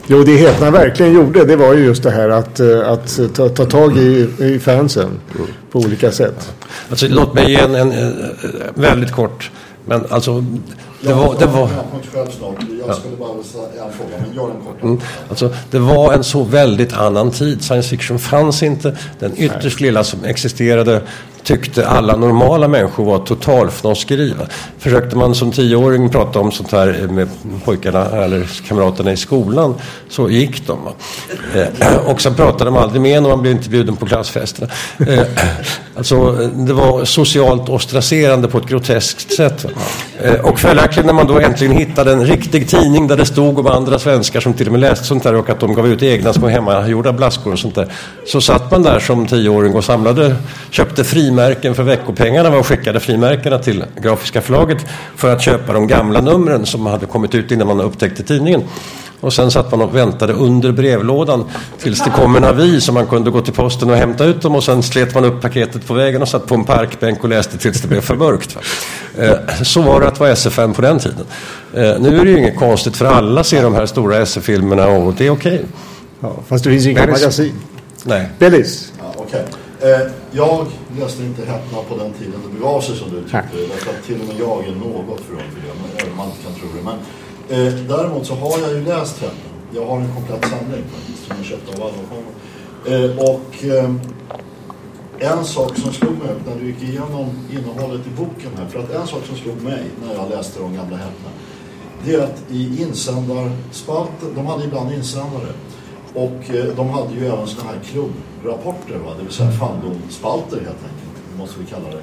Jo, det Häpna verkligen gjorde det var ju just det här att, eh, att ta, ta tag i, i fansen på olika sätt. Alltså, låt mig ge en, en, en väldigt kort, men alltså det var, det var, jag skulle bara säga en fråga, men gör den kort. Mm, alltså, det var en så väldigt annan tid. Science fiction fanns inte. Den ytterst lilla som existerade tyckte alla normala människor var totalfnoskeri. Försökte man som tioåring prata om sånt här med pojkarna eller kamraterna i skolan så gick de. Eh, och sen pratade man aldrig mer när man blev inte bjuden på klassfesterna. Eh, alltså, det var socialt ostraserande på ett groteskt sätt. Eh, och följaktligen när man då äntligen hittade en riktig tidning där det stod om andra svenskar som till och med läste sånt där och att de gav ut egna små hemmagjorda blaskor och sånt där. Så satt man där som tioåring och samlade, köpte frimärken för veckopengarna och skickade frimärkena till Grafiska förlaget för att köpa de gamla numren som hade kommit ut innan man upptäckte tidningen. Och sen satt man och väntade under brevlådan tills det kom en avi så man kunde gå till posten och hämta ut dem och sen slet man upp paketet på vägen och satt på en parkbänk och läste tills det blev för mörkt. Eh, så var det att vara SF5 på den tiden. Eh, nu är det ju inget konstigt för alla ser de här stora SF-filmerna och det är okej. Okay. Ja, fast det finns inga magasin. Nej. Bellis. Ja, okay. Eh, jag läste inte Häpna på den tiden det begav sig som du tyckte. Därför att till och med jag är något för för det, även om man inte kan tro det. Men Eh, däremot så har jag ju läst henne. Jag har en komplett samling faktiskt som jag köpte av Waldorfsson. Eh, och eh, en sak som slog mig när du gick igenom innehållet i boken här. För att en sak som slog mig när jag läste de gamla hämtena. Det är att i insändarspalten, de hade ibland insändare. Och eh, de hade ju även sådana här klubbrapporter, va? det vill säga fandomspalter helt enkelt, måste vi kalla det.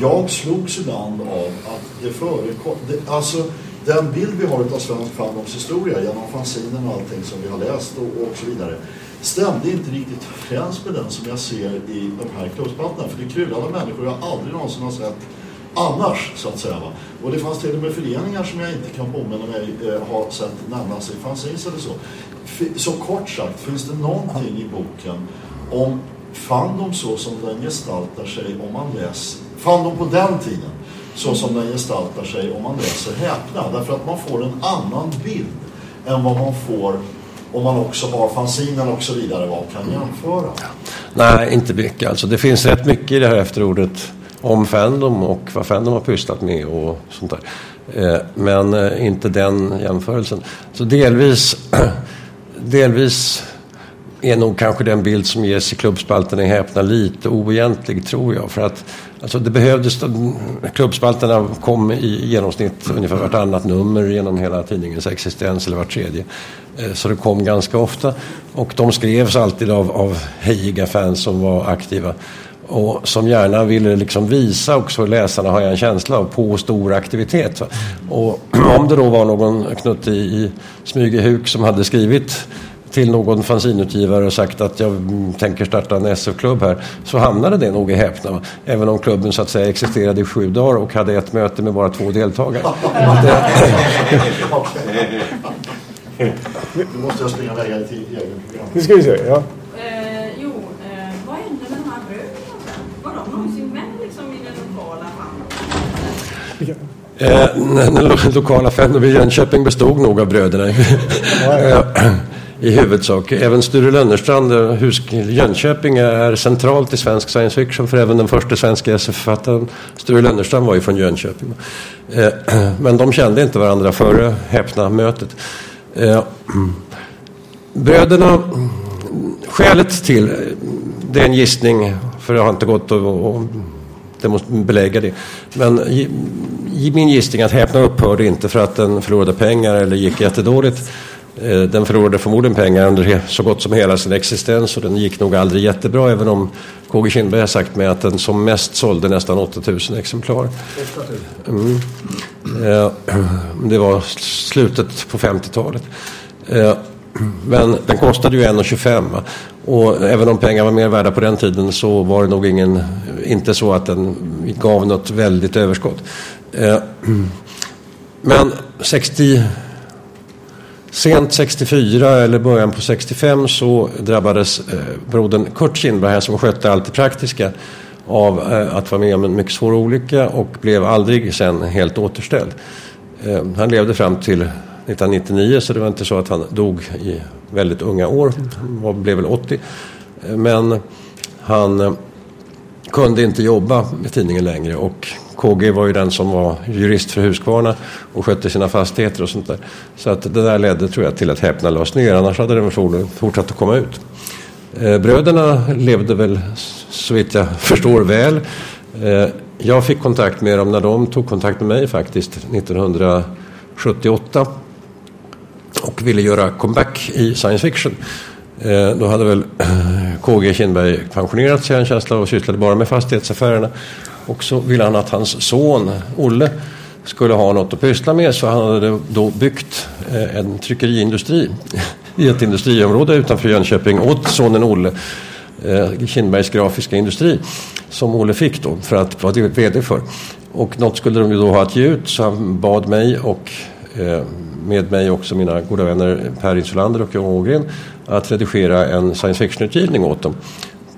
Jag slogs ibland av att det förekom, det, alltså den bild vi har av svensk fandomshistoria genom fanzinen och allting som vi har läst och, och så vidare stämde inte riktigt överens med den som jag ser i de här klubbspalterna. För det kryllade människor jag aldrig någonsin har sett annars, så att säga. Va? Och det fanns till och med föreningar som jag inte kan påminna mig eh, ha sett nämnas i fanzines eller så. F så kort sagt, finns det någonting i boken om fandom så som den gestaltar sig om man läser, fandom på den tiden, så som den gestaltar sig om man läser Häpna. Därför att man får en annan bild än vad man får om man också har fanzinen och så vidare. Vad kan jämföra? Nej, inte mycket. Alltså, det finns rätt mycket i det här efterordet om Fandom och vad Fandom har pysslat med och sånt där. Eh, men eh, inte den jämförelsen. Så delvis, delvis är nog kanske den bild som ges i klubbspalterna i Häpna lite oegentlig tror jag. För att alltså det behövdes, klubbspalterna kom i genomsnitt ungefär vartannat nummer genom hela tidningens existens eller vart tredje. Eh, så det kom ganska ofta och de skrevs alltid av, av hejiga fans som var aktiva och som gärna ville liksom visa också läsarna, har jag en känsla av, på stor aktivitet. Och om det då var någon knutte i, i Smygehuk som hade skrivit till någon fanzinutgivare och sagt att jag tänker starta en SF-klubb här så hamnade det nog i häpna. Även om klubben så att säga existerade i sju dagar och hade ett möte med bara två deltagare. Nu måste jag springa iväg till eget program. Nu ska vi se. Ja. Eh, den lokala fanen i Jönköping bestod nog av bröderna i huvudsak. Även Sture Lönnerstrand, Jönköping är centralt i svensk science fiction för även den första svenska SF-författaren Sture Lönnerstrand var ju från Jönköping. Eh, men de kände inte varandra före häpna mötet. Eh, bröderna, skälet till, det är en gissning för det har inte gått att belägga det. Men i min gissning att Häpna upphörde inte för att den förlorade pengar eller gick jättedåligt. Eh, den förlorade förmodligen pengar under så gott som hela sin existens och den gick nog aldrig jättebra även om KG Kindberg har sagt mig att den som mest sålde nästan 8000 exemplar. Mm. Eh, det var slutet på 50-talet. Eh, men den kostade ju 1,25 och även om pengar var mer värda på den tiden så var det nog ingen, inte så att den gav något väldigt överskott. Eh, men 60 Sent 64 eller början på 65 så drabbades eh, brodern Kurt Kindberg här som skötte allt det praktiska av eh, att vara med om en mycket svår olycka och blev aldrig sen helt återställd. Han levde fram till 1999 så det var inte så att han dog i väldigt unga år. Han blev väl 80. Men han eh, kunde inte jobba med tidningen längre och KG var ju den som var jurist för Husqvarna och skötte sina fastigheter och sånt där. Så att det där ledde tror jag till att Häpna lades ner, annars hade den fortsatt att komma ut. Eh, bröderna levde väl så vitt jag förstår väl. Eh, jag fick kontakt med dem när de tog kontakt med mig faktiskt 1978 och ville göra comeback i science fiction. Eh, då hade väl eh, KG Kindberg pensionerat sig en känsla och sysslade bara med fastighetsaffärerna. Och så ville han att hans son Olle skulle ha något att pyssla med så han hade då byggt eh, en tryckeriindustri i ett industriområde utanför Jönköping åt sonen Olle. Kinbergs Kindbergs grafiska industri som Olle fick då för att vara vd för. Och något skulle de ju då ha att ge ut så han bad mig och Eh, med mig också mina goda vänner Per Insulander och Jan Ågren att redigera en science fiction-utgivning åt dem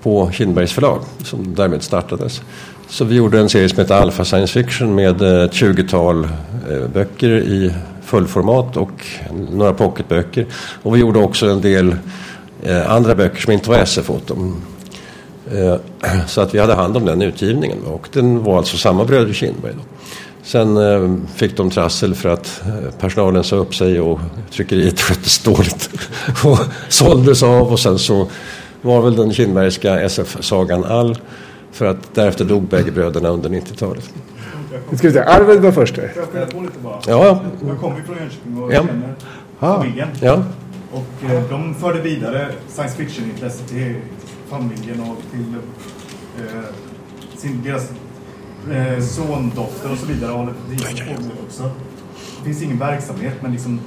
på Kindbergs förlag som därmed startades. Så vi gjorde en serie som heter Alpha Science Fiction med eh, ett 20-tal eh, böcker i fullformat och några pocketböcker. Och vi gjorde också en del andra böcker som inte var SF åt dem. Så att vi hade hand om den utgivningen och den var alltså samma bröder Kindberg. Då. Sen fick de trassel för att personalen sa upp sig och tryckeriet sköttes dåligt och såldes av och sen så var väl den Kindbergska SF-sagan all för att därefter dog bägge bröderna under 90-talet. Ska vi se, Arvid var först. Får jag spela på lite bara? Ja, ja. Jag kommer från Jönköping och ja. känner familjen. Ja. Och eh, de förde vidare science fiction-intresset till familjen och till eh, sin, deras eh, son, dotter och så vidare håller på att också. Det finns ingen verksamhet men liksom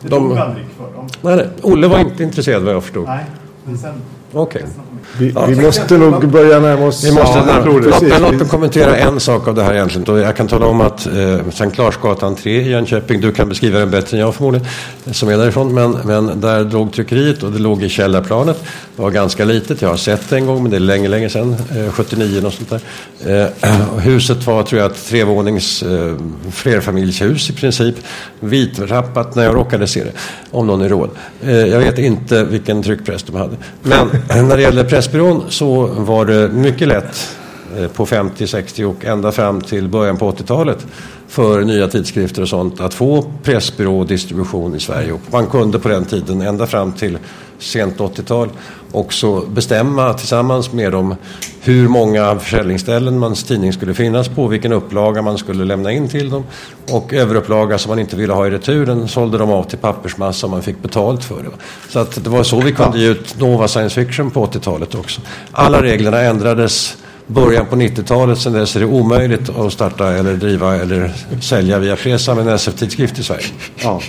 det de, dog aldrig för dem. Nej, nej. Olle var inte intresserad vad jag förstod. Nej, men sen... Okej. Okay. Vi, ja. vi, måste nog börja närma oss... Vi måste ja, närma, låt, men låt mig kommentera en sak av det här egentligen. jag kan tala om att eh, Sankt Larsgatan 3 i Jönköping, du kan beskriva den bättre än jag förmodligen, som är därifrån. Men, men där låg tryckeriet och det låg i källarplanet. Det var ganska litet, jag har sett det en gång men det är länge, länge sedan. Eh, 79 och sånt där. Eh, huset var tror jag ett trevånings eh, flerfamiljshus i princip. Vitrappat när jag råkade se det, om någon är råd. Eh, jag vet inte vilken tryckpress de hade. Men Eh, när det gäller Pressbyrån så var det mycket lätt eh, på 50, 60 och ända fram till början på 80-talet för nya tidskrifter och sånt att få pressbyrådistribution i Sverige. Och man kunde på den tiden, ända fram till sent 80-tal, också bestämma tillsammans med dem hur många försäljningsställen mans tidning skulle finnas på, vilken upplaga man skulle lämna in till dem och överupplaga som man inte ville ha i retur den sålde de av till pappersmassa och man fick betalt för det. Så att det var så vi kunde ge ut Nova Science Fiction på 80-talet också. Alla reglerna ändrades början på 90-talet. Sen dess är det omöjligt att starta eller driva eller sälja via Fresa med en SF-tidskrift i Sverige. Ja.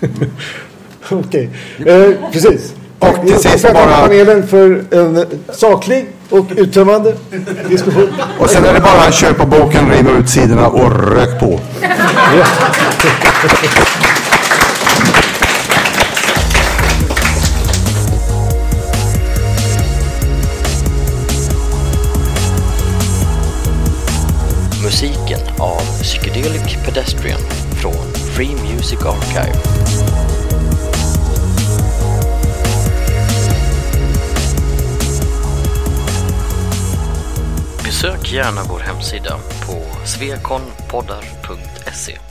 Okej, okay. eh, precis. Och till sist bara... panelen för en saklig och uttömmande diskussion. Och sen är det bara köpa boken, riva ut sidorna och rök på. Musiken musiken av Psychedelic Pedestrian från Free Music Archive. Gärna vår hemsida på svekonpoddar.se